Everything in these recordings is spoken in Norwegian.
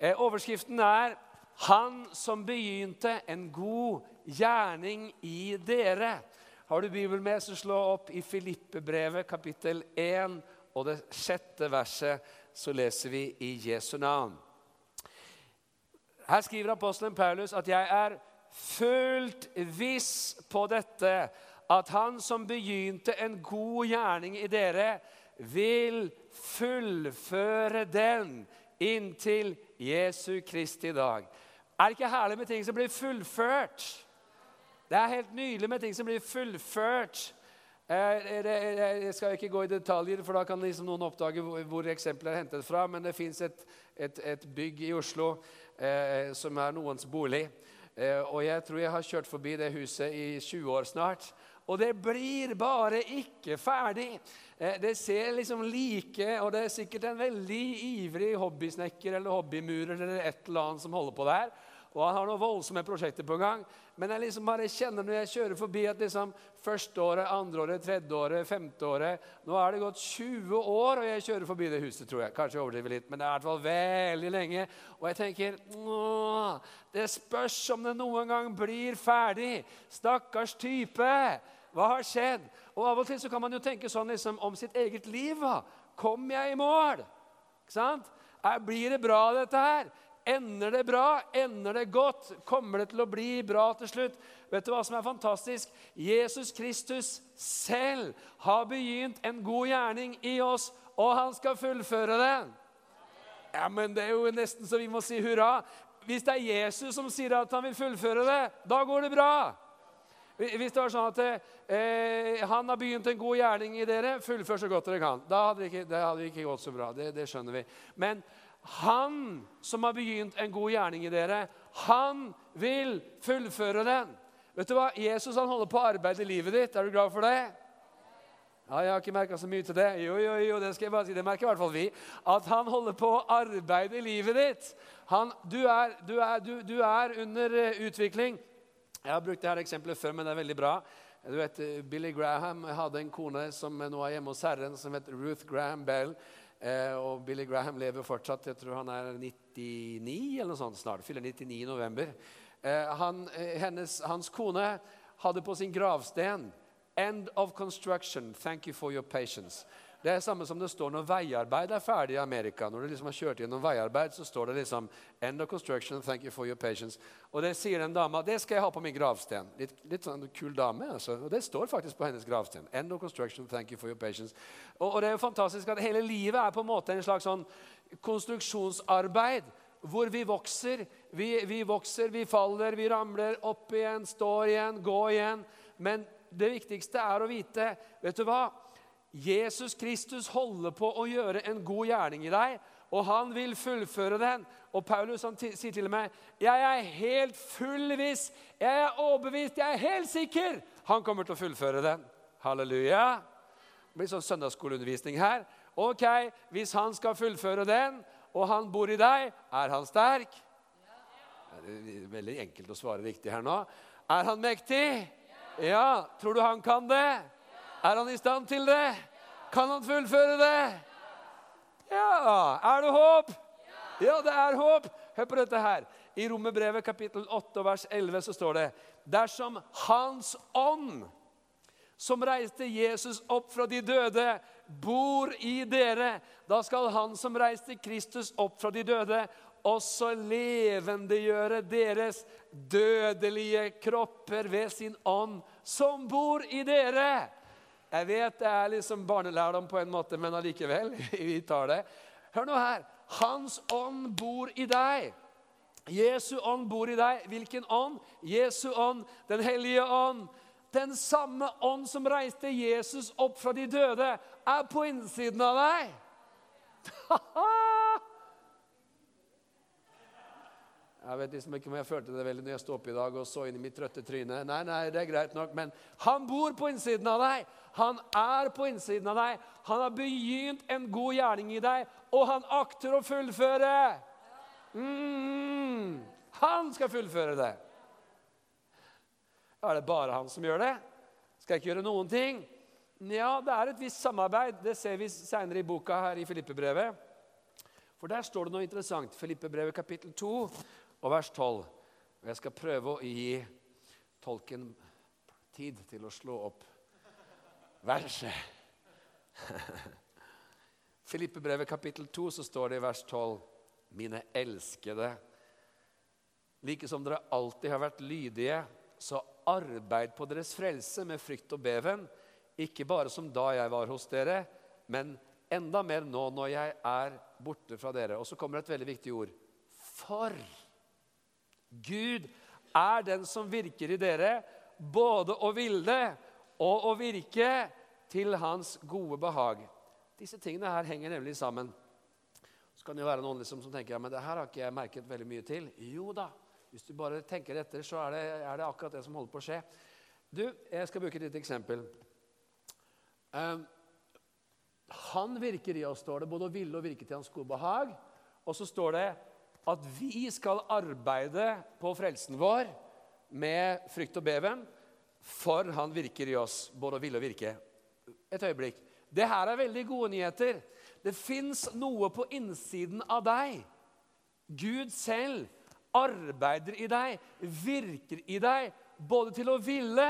Eh, Overskriften er 'Han som begynte en god gjerning i dere'. Har du Bibelen med, så slå opp i Filippebrevet kapittel 1 og det sjette verset. Så leser vi i Jesu navn. Her skriver apostelen Paulus at 'jeg er fullt viss på dette', at han som begynte en god gjerning i dere, vil fullføre den inntil Jesu Kristi dag. Er det ikke herlig med ting som blir fullført? Det er helt nydelig med ting som blir fullført. Eh, jeg skal ikke gå i detaljer, for da kan liksom noen oppdage hvor eksempler er hentet fra. Men det fins et, et, et, bygg i Oslo eh, som er noens bolig. Eh, og jeg tror jeg har kjørt forbi det huset i 20 år snart. Og det blir bare ikke ferdig. Eh, det ser liksom like Og det er sikkert en veldig ivrig hobbysnekker eller hobbymurer eller et eller annet som holder på der. Og han har noen voldsomme prosjekter på gang. Men jeg liksom bare kjenner når jeg kjører forbi at liksom første året, andre året, Nå er det gått 20 år, og jeg kjører forbi det huset, tror jeg. Kanskje jeg overdriver litt, men det er i hvert fall veldig lenge. Og jeg tenker Det spørs om det noen gang blir ferdig. Stakkars type. Hva har skjedd? Og Av og til så kan man jo tenke sånn liksom, om sitt eget liv. Va? Kom jeg i mål? Ikke sant? Blir det bra, dette her? Ender det bra? Ender det godt? Kommer det til å bli bra til slutt? Vet du hva som er fantastisk? Jesus Kristus selv har begynt en god gjerning i oss, og han skal fullføre den. Ja, men Det er jo nesten så vi må si hurra. Hvis det er Jesus som sier at han vil fullføre det, da går det bra. Hvis det var sånn at eh, han har begynt en god gjerning i dere, fullfør så godt dere kan. Da hadde det ikke, det hadde ikke gått så bra. Det, det skjønner vi. Men han som har begynt en god gjerning i dere, han vil fullføre den. Vet du hva? Jesus han holder på å arbeide i livet ditt. Er du glad for det? Ja, Jeg har ikke merka så mye til det. Jo, jo, jo, det skal jeg bare si. Det merker i hvert fall vi. At han holder på å arbeide i livet ditt. Han, du, er, du, er, du, du er under eh, utvikling. Jeg har brukt dette eksempelet før, men det er veldig bra. Du vet, Billy Graham hadde en kone som nå er hjemme hos Herren, som het Ruth Graham Bell. Eh, og Billy Graham lever fortsatt. Jeg tror han er 99 eller noe sånt snart. Fyller 99 i november. Eh, han, eh, hennes, hans kone hadde på sin gravsten 'End of construction. Thank you for your patience'. Det er samme som det står når veiarbeid er ferdig i Amerika. Når du liksom har kjørt gjennom veiarbeid, så står det liksom 'End of construction, thank you for your patience'. Og det sier en dame det skal jeg ha på min gravsten. Litt, litt sånn kul dame. altså. Og det står faktisk på hennes gravsten. 'End of construction, thank you for your patience'. Og, og det er jo fantastisk at hele livet er på en måte en slags sånn konstruksjonsarbeid hvor vi vokser. Vi, vi, vokser, vi faller, vi ramler opp igjen, står igjen, går igjen. Men det viktigste er å vite Vet du hva? Jesus Kristus holder på å gjøre en god gjerning i deg, og han vil fullføre den. Og Paulus han sier til meg, 'Jeg er helt fullviss, jeg er overbevist, jeg er helt sikker.' Han kommer til å fullføre den. Halleluja. Det blir sånn søndagsskoleundervisning her. Ok, Hvis han skal fullføre den, og han bor i deg, er han sterk? Det er veldig enkelt å svare riktig her nå. Er han mektig? Ja. Tror du han kan det? Er han i stand til det? Kan han fullføre det? Ja. Er det håp? Ja, det er håp. Hør på dette her. I Romerbrevet kapittel 8 vers 11 så står det Dersom Hans ånd, som reiste Jesus opp fra de døde, bor i dere, da skal Han som reiste Kristus opp fra de døde, også levendegjøre deres dødelige kropper ved sin ånd, som bor i dere. Jeg vet det er liksom barnelærdom på en måte, men allikevel. Vi tar det. Hør nå her. Hans ånd bor i deg. Jesu ånd bor i deg. Hvilken ånd? Jesu ånd, Den hellige ånd. Den samme ånd som reiste Jesus opp fra de døde, er på innsiden av deg. Jeg vet liksom ikke om jeg følte det veldig når jeg sto opp i dag og så inn i mitt trøtte tryne. Nei, nei, det er greit nok, Men han bor på innsiden av deg. Han er på innsiden av deg. Han har begynt en god gjerning i deg, og han akter å fullføre. Mm, han skal fullføre det. Er det bare han som gjør det? Skal jeg ikke gjøre noen ting? Ja, det er et visst samarbeid. Det ser vi seinere i boka her i Filippebrevet. For der står det noe interessant. Filippebrevet kapittel 2 og vers 12. Og jeg skal prøve å gi tolken tid til å slå opp verset. Filippebrevet kapittel 2 så står det i vers 12.: Mine elskede, like som dere alltid har vært lydige, så arbeid på deres frelse med frykt og beven, ikke bare som da jeg var hos dere, men enda mer nå når jeg er borte fra dere. Og så kommer et veldig viktig ord. For Gud er den som virker i dere, både å ville og å virke til hans gode behag. Disse tingene her henger nemlig sammen. Så kan det jo være noen liksom som tenker ja, men det her har ikke jeg merket veldig mye til. Jo da, hvis du bare tenker etter, så er det, er det akkurat det som holder på å skje. Du, Jeg skal bruke et lite eksempel. Um, han virker i oss, står det, både å ville og virke til hans gode behag. Og så står det at vi skal arbeide på frelsen vår med frykt og beven, for han virker i oss, både å ville og virke. Et øyeblikk. Det her er veldig gode nyheter. Det fins noe på innsiden av deg. Gud selv arbeider i deg, virker i deg, både til å ville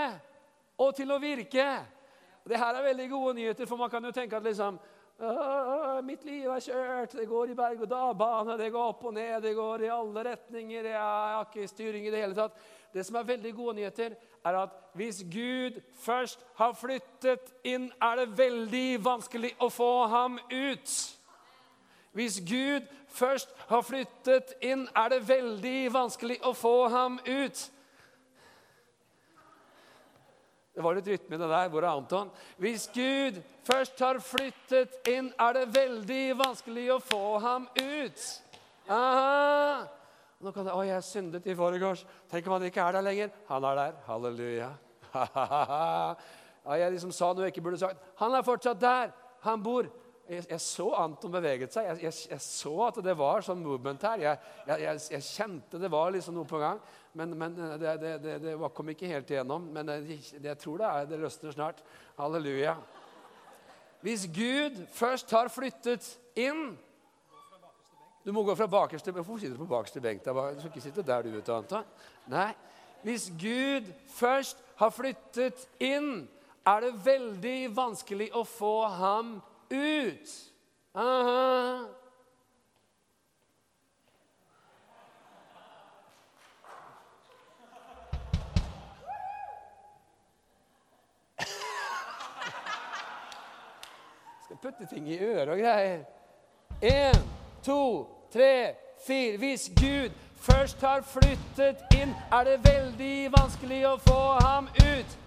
og til å virke. Det her er veldig gode nyheter, for man kan jo tenke at liksom Mitt liv er kjørt, det går i berg-og-dal-bane, det går opp og ned, det går i alle retninger. Jeg har ikke styring i det hele tatt. Det som er veldig gode nyheter, er at hvis Gud først har flyttet inn, er det veldig vanskelig å få ham ut. Hvis Gud først har flyttet inn, er det veldig vanskelig å få ham ut. Det var litt rytme i det der. Hvor er Anton? Hvis Gud først har flyttet inn, er det veldig vanskelig å få ham ut. Aha. Nå kan det, Å, jeg syndet i forgårs. Tenk om han ikke er der lenger. Han er der. Halleluja. ja, jeg liksom sa noe jeg ikke burde sagt. Han er fortsatt der. Han bor. Jeg, jeg så Anton beveget seg. Jeg, jeg, jeg, så at det var sånn movement her. Jeg, kjente det var liksom noe på gang. Men, men det, det, det, det, kom ikke helt igjennom. Men jeg, tror det er, det løsner snart. Halleluja. Hvis Gud først har flyttet inn Du må gå fra bakerste Hvorfor sitter du på bakerste benk? Du skal ikke sitte der, du, vet Anton. Nei. Hvis Gud først har flyttet inn, er det veldig vanskelig å få ham ut. Aha. putte ting i øret og greier. Én, to, tre, fire. Hvis Gud først har flyttet inn, er det veldig vanskelig å få ham ut.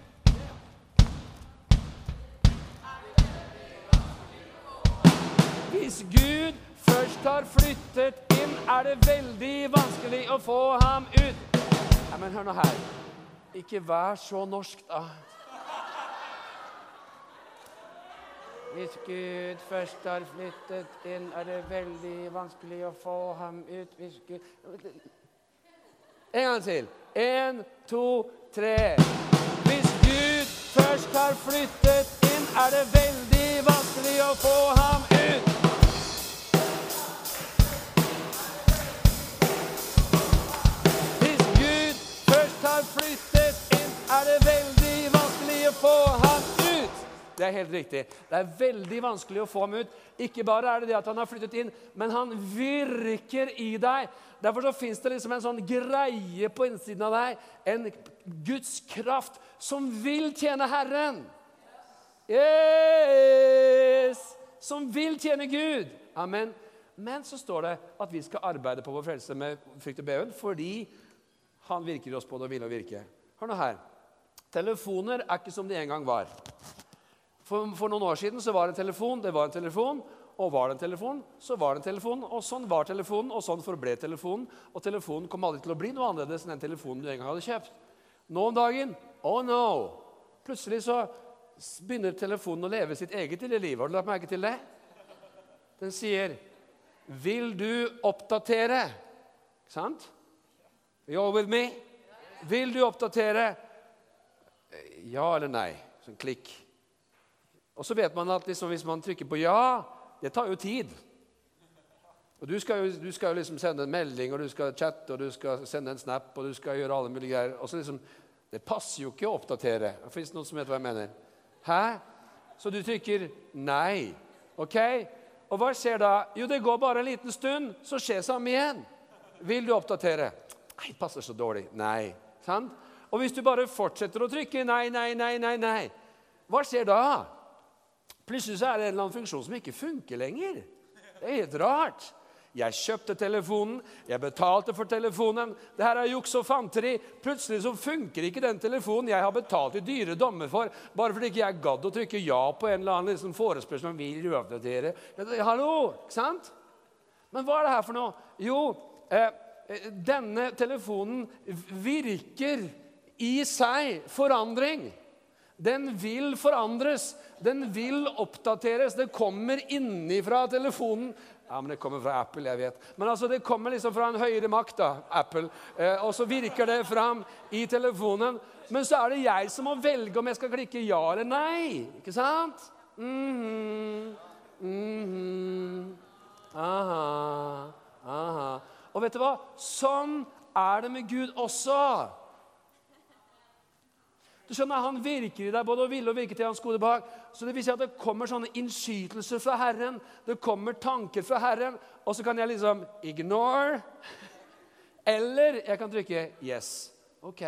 Hvis Gud først har flyttet inn, er det veldig vanskelig å få ham ut. Nei, men hør nå her. Ikke vær så norsk, da. Hvis Gud først har flyttet inn, er det veldig vanskelig å få ham ut. Hvis Gud En gang til. En, to, tre. Hvis Gud først har flyttet inn, er det veldig vanskelig å få ham ut. Flyttet inn, er det veldig vanskelig å få ham ut. Det er helt riktig. Det er veldig vanskelig å få ham ut. Ikke bare er det det at han har flyttet inn, men han virker i deg. Derfor så fins det liksom en sånn greie på innsiden av deg, en Guds kraft, som vil tjene Herren. Yes! Som vil tjene Gud. Amen. Men så står det at vi skal arbeide på vår frelse med frykt og beven fordi han virker oss både og ville virke. Hør nå her. Telefoner er ikke som de en gang var. For, for, noen år siden så var det en telefon, det var en telefon, og var det en telefon, så var det en telefon. Og sånn var telefonen, og sånn forble telefonen. Og telefonen kom aldri til å bli noe annerledes enn den telefonen du en gang hadde kjøpt. Nå om dagen oh no! Plutselig så begynner telefonen å leve sitt eget lille liv. Har du lagt merke til det? Den sier 'Vil du oppdatere?' Ikke sant? You're with me? Vil du oppdatere? Ja eller nei? Sånn klikk. Og så vet man at liksom, hvis man trykker på ja, det tar jo tid. Og du skal, jo, du skal jo liksom sende en melding, og du skal chatte, og du skal sende en snap, og du skal gjøre alle mulige greier. Og så liksom, Det passer jo ikke å oppdatere. Fins det noen som vet hva jeg mener? Hæ? Så du trykker nei. OK? Og hva skjer da? Jo, det går bare en liten stund, så skjer det samme igjen. Vil du oppdatere? Nei, det passer så dårlig. Nei. Sant? Og hvis du bare fortsetter å trykke nei, nei, nei, nei, nei, hva skjer da? Plutselig så er det en eller annen funksjon som ikke funker lenger. Det er helt rart. Jeg kjøpte telefonen, jeg betalte for telefonen. Det her er juks og fanteri. Plutselig så funker ikke den telefonen jeg har betalt i dyre dommer for, bare fordi ikke jeg gadd å trykke ja på en eller annen liksom, forespørsel om vil oppdatere. Hallo! Ikke sant? Men hva er det her for noe? Jo, eh, denne telefonen virker i seg forandring. Den vil forandres, den vil oppdateres. Det kommer innifra telefonen. Ja, men Det kommer fra Apple, jeg vet. Men altså, det kommer liksom fra en høyere makt, da, Apple. Eh, og så virker det fram i telefonen. Men så er det jeg som må velge om jeg skal klikke ja eller nei. Ikke sant? Mm -hmm. Mm -hmm. Aha. Aha. Og vet du hva? Sånn er det med Gud også. Du skjønner, Han virker i deg både å ville og virke til hans gode behag. Så det vil si at det kommer sånne innskytelser fra Herren, det kommer tanker fra Herren, og så kan jeg liksom ignore. Eller jeg kan trykke 'yes'. Ok.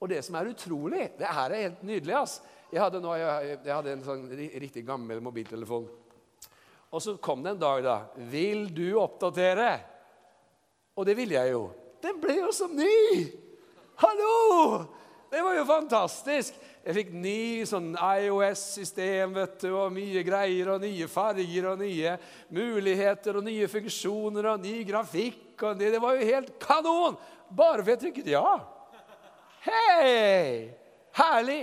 Og det som er utrolig Det her er helt nydelig. ass. Jeg hadde, nå, jeg, jeg hadde en sånn riktig gammel mobiltelefon. Og så kom det en dag, da. 'Vil du oppdatere?' Og det ville jeg jo. Den ble jo som ny! Hallo! Det var jo fantastisk. Jeg fikk ny sånn IOS-system vet du, og mye greier, og nye farger og nye muligheter og nye funksjoner og ny grafikk. og Det, det var jo helt kanon! Bare for jeg trykket ja. Hei! Herlig!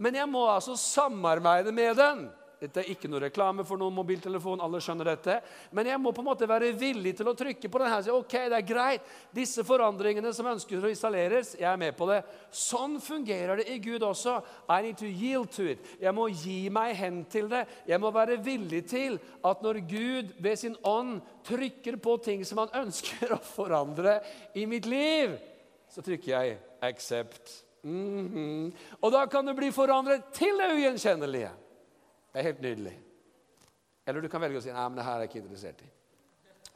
Men jeg må altså samarbeide med den. Dette er ikke noe reklame for noen mobiltelefon. alle skjønner dette. Men jeg må på en måte være villig til å trykke på denne. Ok, det er greit. Disse forandringene som ønsker å installeres, jeg er med på det. Sånn fungerer det i Gud også. I need to yield to it. Jeg må gi meg hen til det. Jeg må være villig til at når Gud ved sin ånd trykker på ting som han ønsker å forandre i mitt liv, så trykker jeg 'accept'. Mm -hmm. Og da kan det bli forandret til det ugjenkjennelige. Det er helt nydelig. Eller du kan velge å si nei, men det her er jeg ikke interessert i.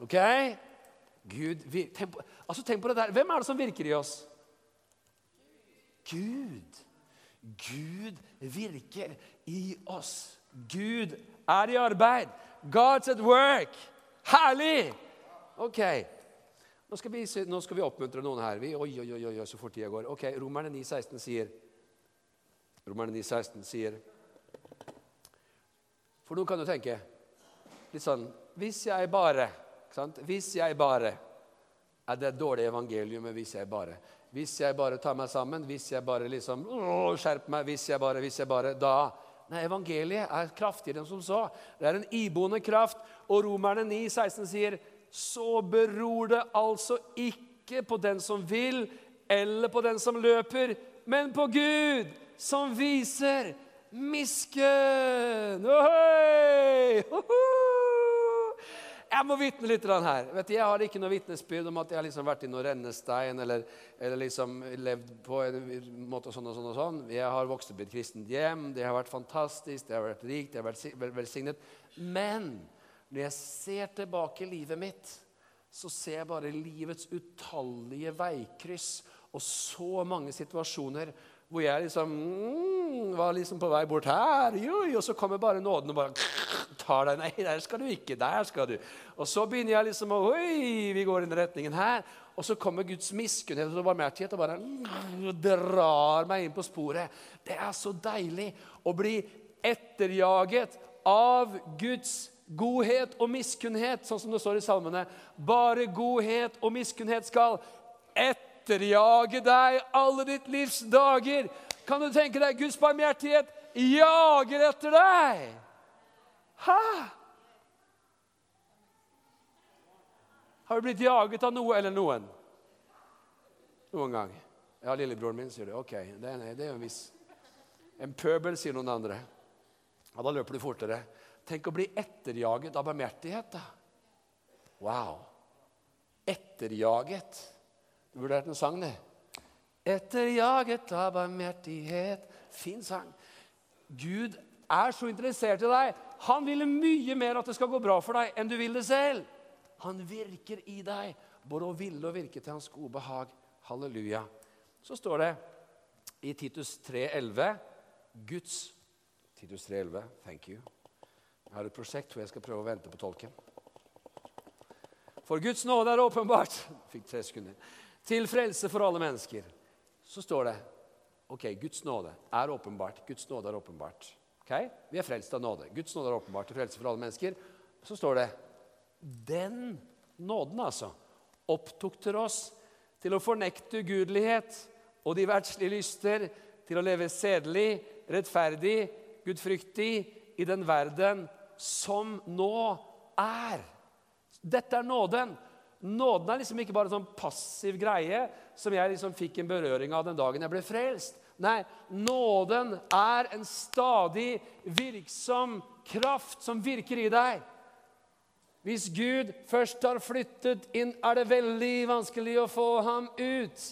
Ok? Gud, tenk på, altså tenk på det der. Hvem er det som virker i oss? Gud. Gud virker i oss. Gud er i arbeid. God's at work. Herlig! Ok. Nå skal, vi, nå skal vi oppmuntre noen her. Vi, oi, oi, oi, så fort tida går. Ok, Romerne 9,16 sier Romerne 9,16 sier for nå kan du tenke litt sånn Hvis jeg bare Hvis jeg bare Er det et dårlig evangelium hvis jeg bare Hvis jeg bare tar meg sammen, hvis jeg bare liksom skjerper meg, hvis jeg bare, hvis jeg bare Da Nei, evangeliet er kraftigere enn som så. Det er en iboende kraft. Og Romerne 9, 16 sier så beror det altså ikke på den som vil, eller på den som løper, men på Gud, som viser miskunn! Ohoi! Jeg må vitne litt her. Vet du, jeg har ikke noe vitnesbyrd om at jeg har liksom vært i noen rennestein eller, eller liksom levd på en måte sånn og sånn. og sånn. Jeg har vokst opp i et kristent hjem. Det har vært fantastisk, det har vært rikt, det har vært velsignet. Men når jeg ser tilbake i livet mitt, så ser jeg bare livets utallige veikryss og så mange situasjoner hvor jeg liksom mm, var liksom på vei bort her, jo, og så kommer bare nåden og bare tar deg. Nei, der skal du ikke. Der skal du. Og så begynner jeg liksom å Oi, vi går i den retningen her. Og så kommer Guds miskunnhet og barmhjertighet og bare mm, drar meg inn på sporet. Det er så deilig å bli etterjaget av Guds godhet og miskunnhet, sånn som det står i salmene. Bare godhet og miskunnhet skal etter etterjage deg alle ditt livs dager. Kan du tenke deg Guds barmhjertighet jager etter deg? Hæ? Har du blitt jaget av noe eller noen? Noen gang? Ja, lillebroren min, sier du. Ok, det er, det en viss En pøbel, sier noen andre. Ja, Da løper du fortere. Tenk å bli etterjaget av barmhjertighet. da. Wow. Etterjaget. Du burde hørt en sang, det. Etterjaget av barmhjertighet. Fin sang. Gud er så interessert i deg. Han vil mye mer at det skal gå bra for deg enn du vil det selv. Han virker i deg, både å ville og virke til hans gode behag. Halleluja. Så står det i Titus 3,11 Guds Titus 3,11. Thank you. Jeg har et prosjekt hvor jeg skal prøve å vente på tolken. For Guds nåde er åpenbart Fikk tre sekunder. Til frelse for alle mennesker. Så står det ok, Guds nåde er åpenbart. Guds nåde er åpenbart. Ok? Vi er frelst av nåde. Guds nåde er åpenbart til frelse for alle mennesker. Så står det Den nåden, altså, opptukter oss til å fornekte ugudelighet og de verdslige lyster, til å leve sedelig, rettferdig, gudfryktig i den verden som nå er. Dette er nåden. Nåden er liksom ikke bare en sånn passiv greie som jeg liksom fikk en berøring av den dagen jeg ble frelst. Nei, nåden er en stadig virksom kraft som virker i deg. Hvis Gud først har flyttet inn, er det veldig vanskelig å få ham ut.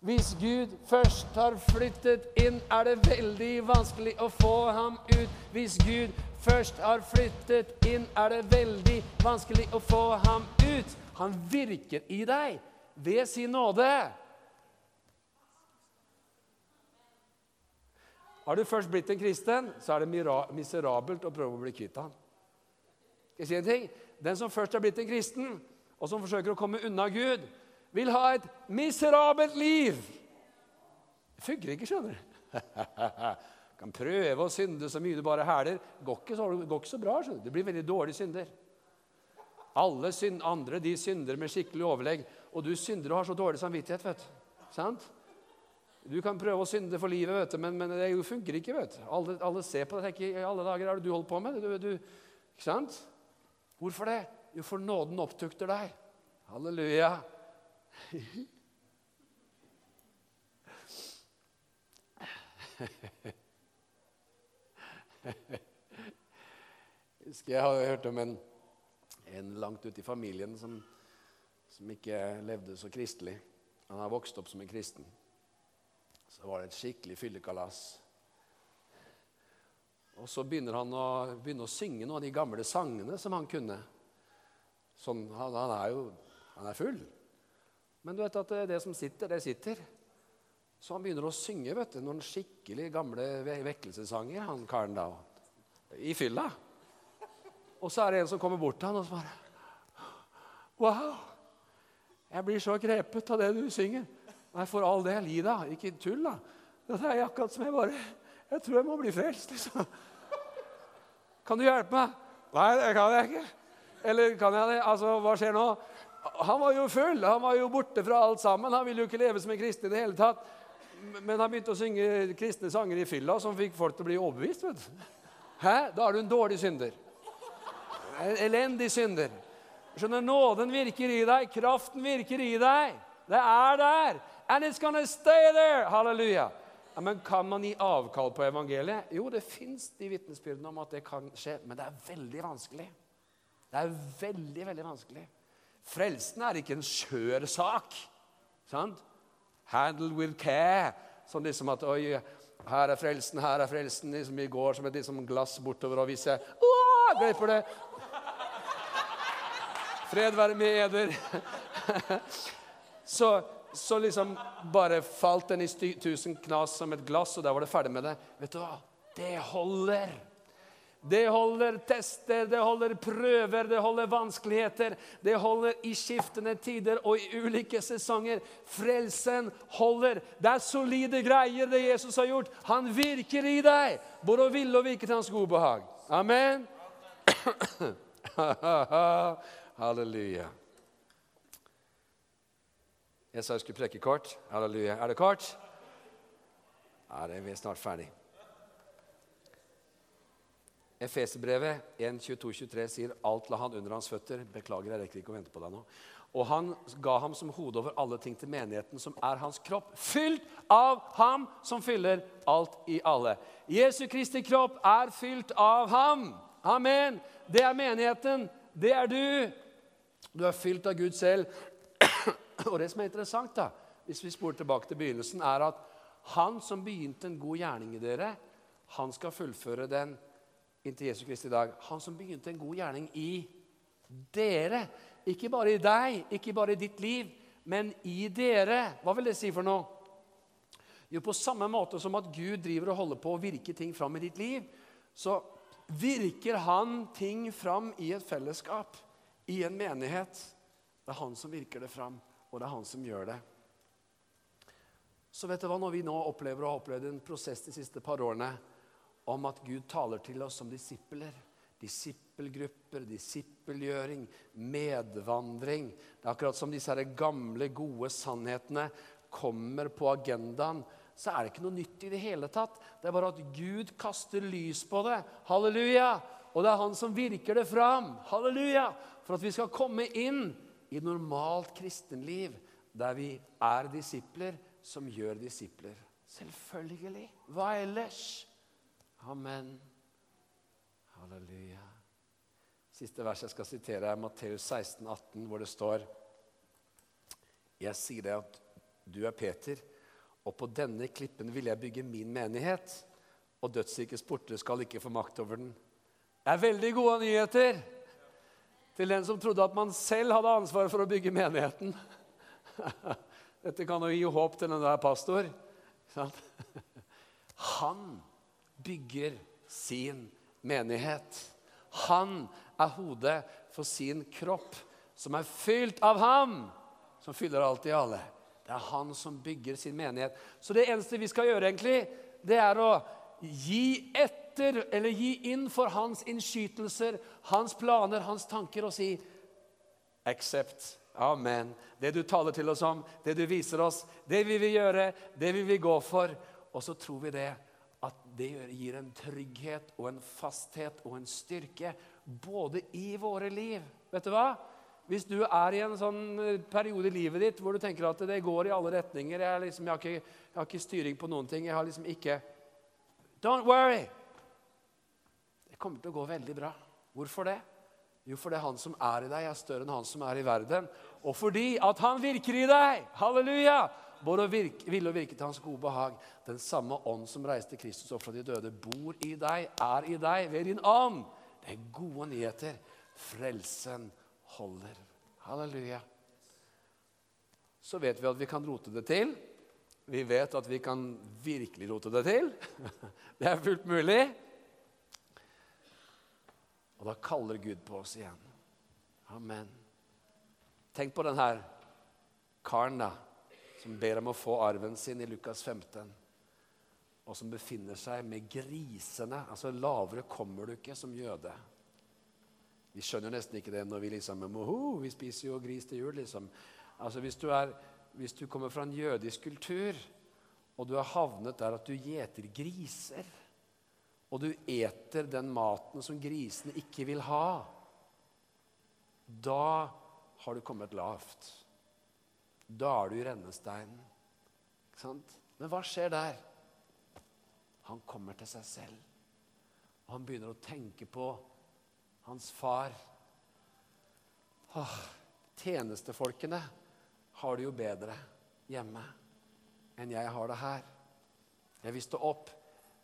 Hvis Gud først har flyttet inn, er det veldig vanskelig å få ham ut. Hvis Gud først har flyttet inn, er det veldig vanskelig å få ham ut. Han virker i deg ved sin nåde. Har du først blitt en kristen, så er det miserabelt å prøve å bli kvitt ham. Skal jeg si en ting? Den som først er blitt en kristen, og som forsøker å komme unna Gud, vil ha et miserabelt liv. Det funker ikke, skjønner du. kan prøve å synde så mye du bare hæler. Så, går ikke så bra. skjønner du. Det blir veldig dårlig synder. Alle synd, andre de synder med skikkelig overlegg, og du synder og har så dårlig samvittighet. vet du. Sant? Du kan prøve å synde for livet, vet du, men, men det funker ikke. vet du. Alle, alle ser på det. tenker, I alle dager er det du holdt på med? Du, du, ikke sant? Hvorfor det? Jo, for nåden opptukter deg. Halleluja. Husker jeg har hørt om en, en langt ute i familien som, som, ikke levde så kristelig. Han har vokst opp som en kristen. Så var det et skikkelig fyllekalas. Og så begynner han å, begynner å synge noen av de gamle sangene som han kunne. Sånn, han, han, er jo han er full. Men du vet at det, som sitter, det sitter. Så han begynner å synge vet du, noen skikkelig gamle vekkelsessanger, han karen da, i fylla. Og så er det en som kommer bort til han og så bare Wow! Jeg blir så grepet av det du synger. Nei, for all del, gi da. Ikke tull, da. Det er akkurat som jeg bare Jeg tror jeg må bli frelst, liksom. Kan du hjelpe meg? Nei, det kan jeg ikke. Eller kan jeg det? Altså, hva skjer nå? Han var jo full. Han var jo borte fra alt sammen. Han ville jo ikke leve som en kristen i det hele tatt men han begynte å synge kristne sanger i fylla som fikk folk til å bli overbevist. vet du. Hæ? Da er du en dårlig synder. En elendig synder. Skjønner, Nåden virker i deg, kraften virker i deg. Det er der. And it's gonna stay there. Halleluja. Ja, men Kan man gi avkall på evangeliet? Jo, det fins de vitnesbyrdene om at det kan skje, men det er veldig vanskelig. Det er veldig, veldig vanskelig. Frelsen er ikke en skjør sak. Sant? Handle with care. Sånn liksom at Oi, her er frelsen, her er frelsen. Liksom I går som et liksom glass bortover, og hvis jeg Åh, glipper det Fred være med eder. så, så liksom bare falt den i tusen knas som et glass, og der var det ferdig med det. Vet du hva? Det holder. Det holder tester, det holder prøver, det holder vanskeligheter. Det holder i skiftende tider og i ulike sesonger. Frelsen holder. Det er solide greier, det Jesus har gjort. Han virker i deg, både å ville og virke til hans gode behag. Amen. Halleluja. Jeg sa jeg skulle preke kort. Halleluja. Er det kort? Ja, det er vi snart ferdig. Efeserbrevet 1.22-23 sier alt la han under hans føtter. Beklager, jeg rekker ikke å vente på deg nå. Og han ga ham som hode over alle ting til menigheten, som er hans kropp, fylt av ham som fyller alt i alle. Jesu Kristi kropp er fylt av ham. Amen. Det er menigheten. Det er du. Du er fylt av Gud selv. Og det som er interessant, da, hvis vi spoler tilbake til begynnelsen, er at han som begynte en god gjerning i dere, han skal fullføre den inntil Jesu Kristi dag. Han som begynte en god gjerning i dere. Ikke bare i deg, ikke bare i ditt liv, men i dere. Hva vil det si for noe? Jo, på samme måte som at Gud driver og holder på å virke ting fram i ditt liv, så virker han ting fram i et fellesskap, i en menighet. Det er han som virker det fram, og det er han som gjør det. Så vet du hva, når vi nå opplever og har opplevd en prosess de siste par årene om at Gud taler til oss som disipler Disippelgrupper, disippelgjøring, medvandring. Det er akkurat som disse gamle, gode sannhetene kommer på agendaen så er det ikke noe nytt i det hele tatt. Det er bare at Gud kaster lys på det. Halleluja! Og det er Han som virker det fram. Halleluja! For at vi skal komme inn i normalt kristenliv der vi er disipler som gjør disipler. Selvfølgelig. Hva ellers? Amen. Halleluja. Siste vers jeg skal sitere, er Matteus 16, 18, hvor det står Jeg sier deg at du er Peter og på denne klippen vil jeg bygge min menighet, og dødsrikets porter skal ikke få makt over den. Det er veldig gode nyheter til den som trodde at man selv hadde ansvaret for å bygge menigheten. Dette kan jo gi håp til den der pastor. Han bygger sin menighet. Han er hodet for sin kropp, som er fylt av ham, som fyller alt i alle. Det er han som bygger sin menighet. Så det eneste vi skal gjøre, egentlig, det er å gi etter, eller gi inn for hans innskytelser, hans planer, hans tanker, og si Accept. Amen. Det du taler til oss om, det du viser oss, det vil vi gjøre, det vil vi gå for. Og så tror vi det at det gir en trygghet og en fasthet og en styrke både i våre liv. Vet du hva? Hvis du er i en sånn eh, periode i livet ditt hvor du tenker at det går i alle retninger Jeg, liksom, jeg, har, ikke, jeg har, ikke, styring på noen ting. Jeg har liksom ikke Don't worry! Kommer til å gå veldig bra. Hvorfor det? Jo, fordi han som er i deg, er større enn han som er i verden. Og fordi at han virker i deg! Halleluja! Både ville og virke til hans gode behag. Den samme ånd som reiste Kristus opp fra de døde, bor i deg, er i deg ved din ånd. Det er gode nyheter. Frelsen holder. Halleluja. Så vet vi at vi kan rote det til. Vi vet at vi kan virkelig rote det til. Det er fullt mulig. Og da kaller Gud på oss igjen. Amen. Tenk på denne karen da, som ber om å få arven sin i Lukas 15, og som befinner seg med grisene. Altså Lavere kommer du ikke som jøde. Vi skjønner nesten ikke det når vi liksom Moho, vi spiser jo gris til jul, liksom. Altså hvis du, er, hvis du kommer fra en jødisk kultur, og du har havnet der at du gjeter griser, og du eter den maten som grisene ikke vil ha, da har du kommet lavt. Da er du i rennesteinen. Ikke sant? Men hva skjer der? Han kommer til seg selv. Og han begynner å tenke på hans far. Åh, tjenestefolkene har det jo bedre hjemme enn jeg har det her. Jeg vil stå opp,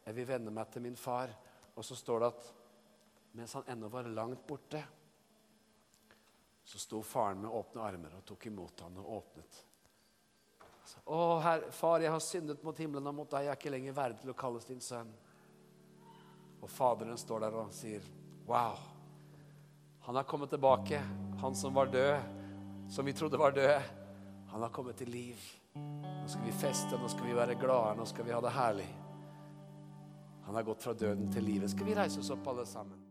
jeg vil vende meg til min far. Og så står det at mens han ennå var langt borte, så sto faren med åpne armer og tok imot ham og åpnet. Å, herre, far, jeg har syndet mot himmelen og mot deg. Jeg er ikke lenger verdig til å kalles din sønn. Og faderen står der og sier, wow. Han har kommet tilbake, han som var død, som vi trodde var død. Han har kommet til liv. Nå skal vi feste, nå skal vi være glade, nå skal vi ha det herlig. Han har gått fra døden til livet. Skal vi reise oss opp, alle sammen?